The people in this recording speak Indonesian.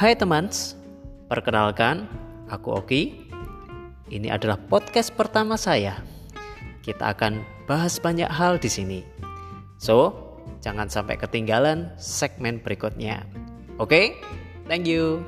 Hai teman, perkenalkan aku Oki. Ini adalah podcast pertama saya. Kita akan bahas banyak hal di sini. So, jangan sampai ketinggalan segmen berikutnya. Oke, okay? thank you.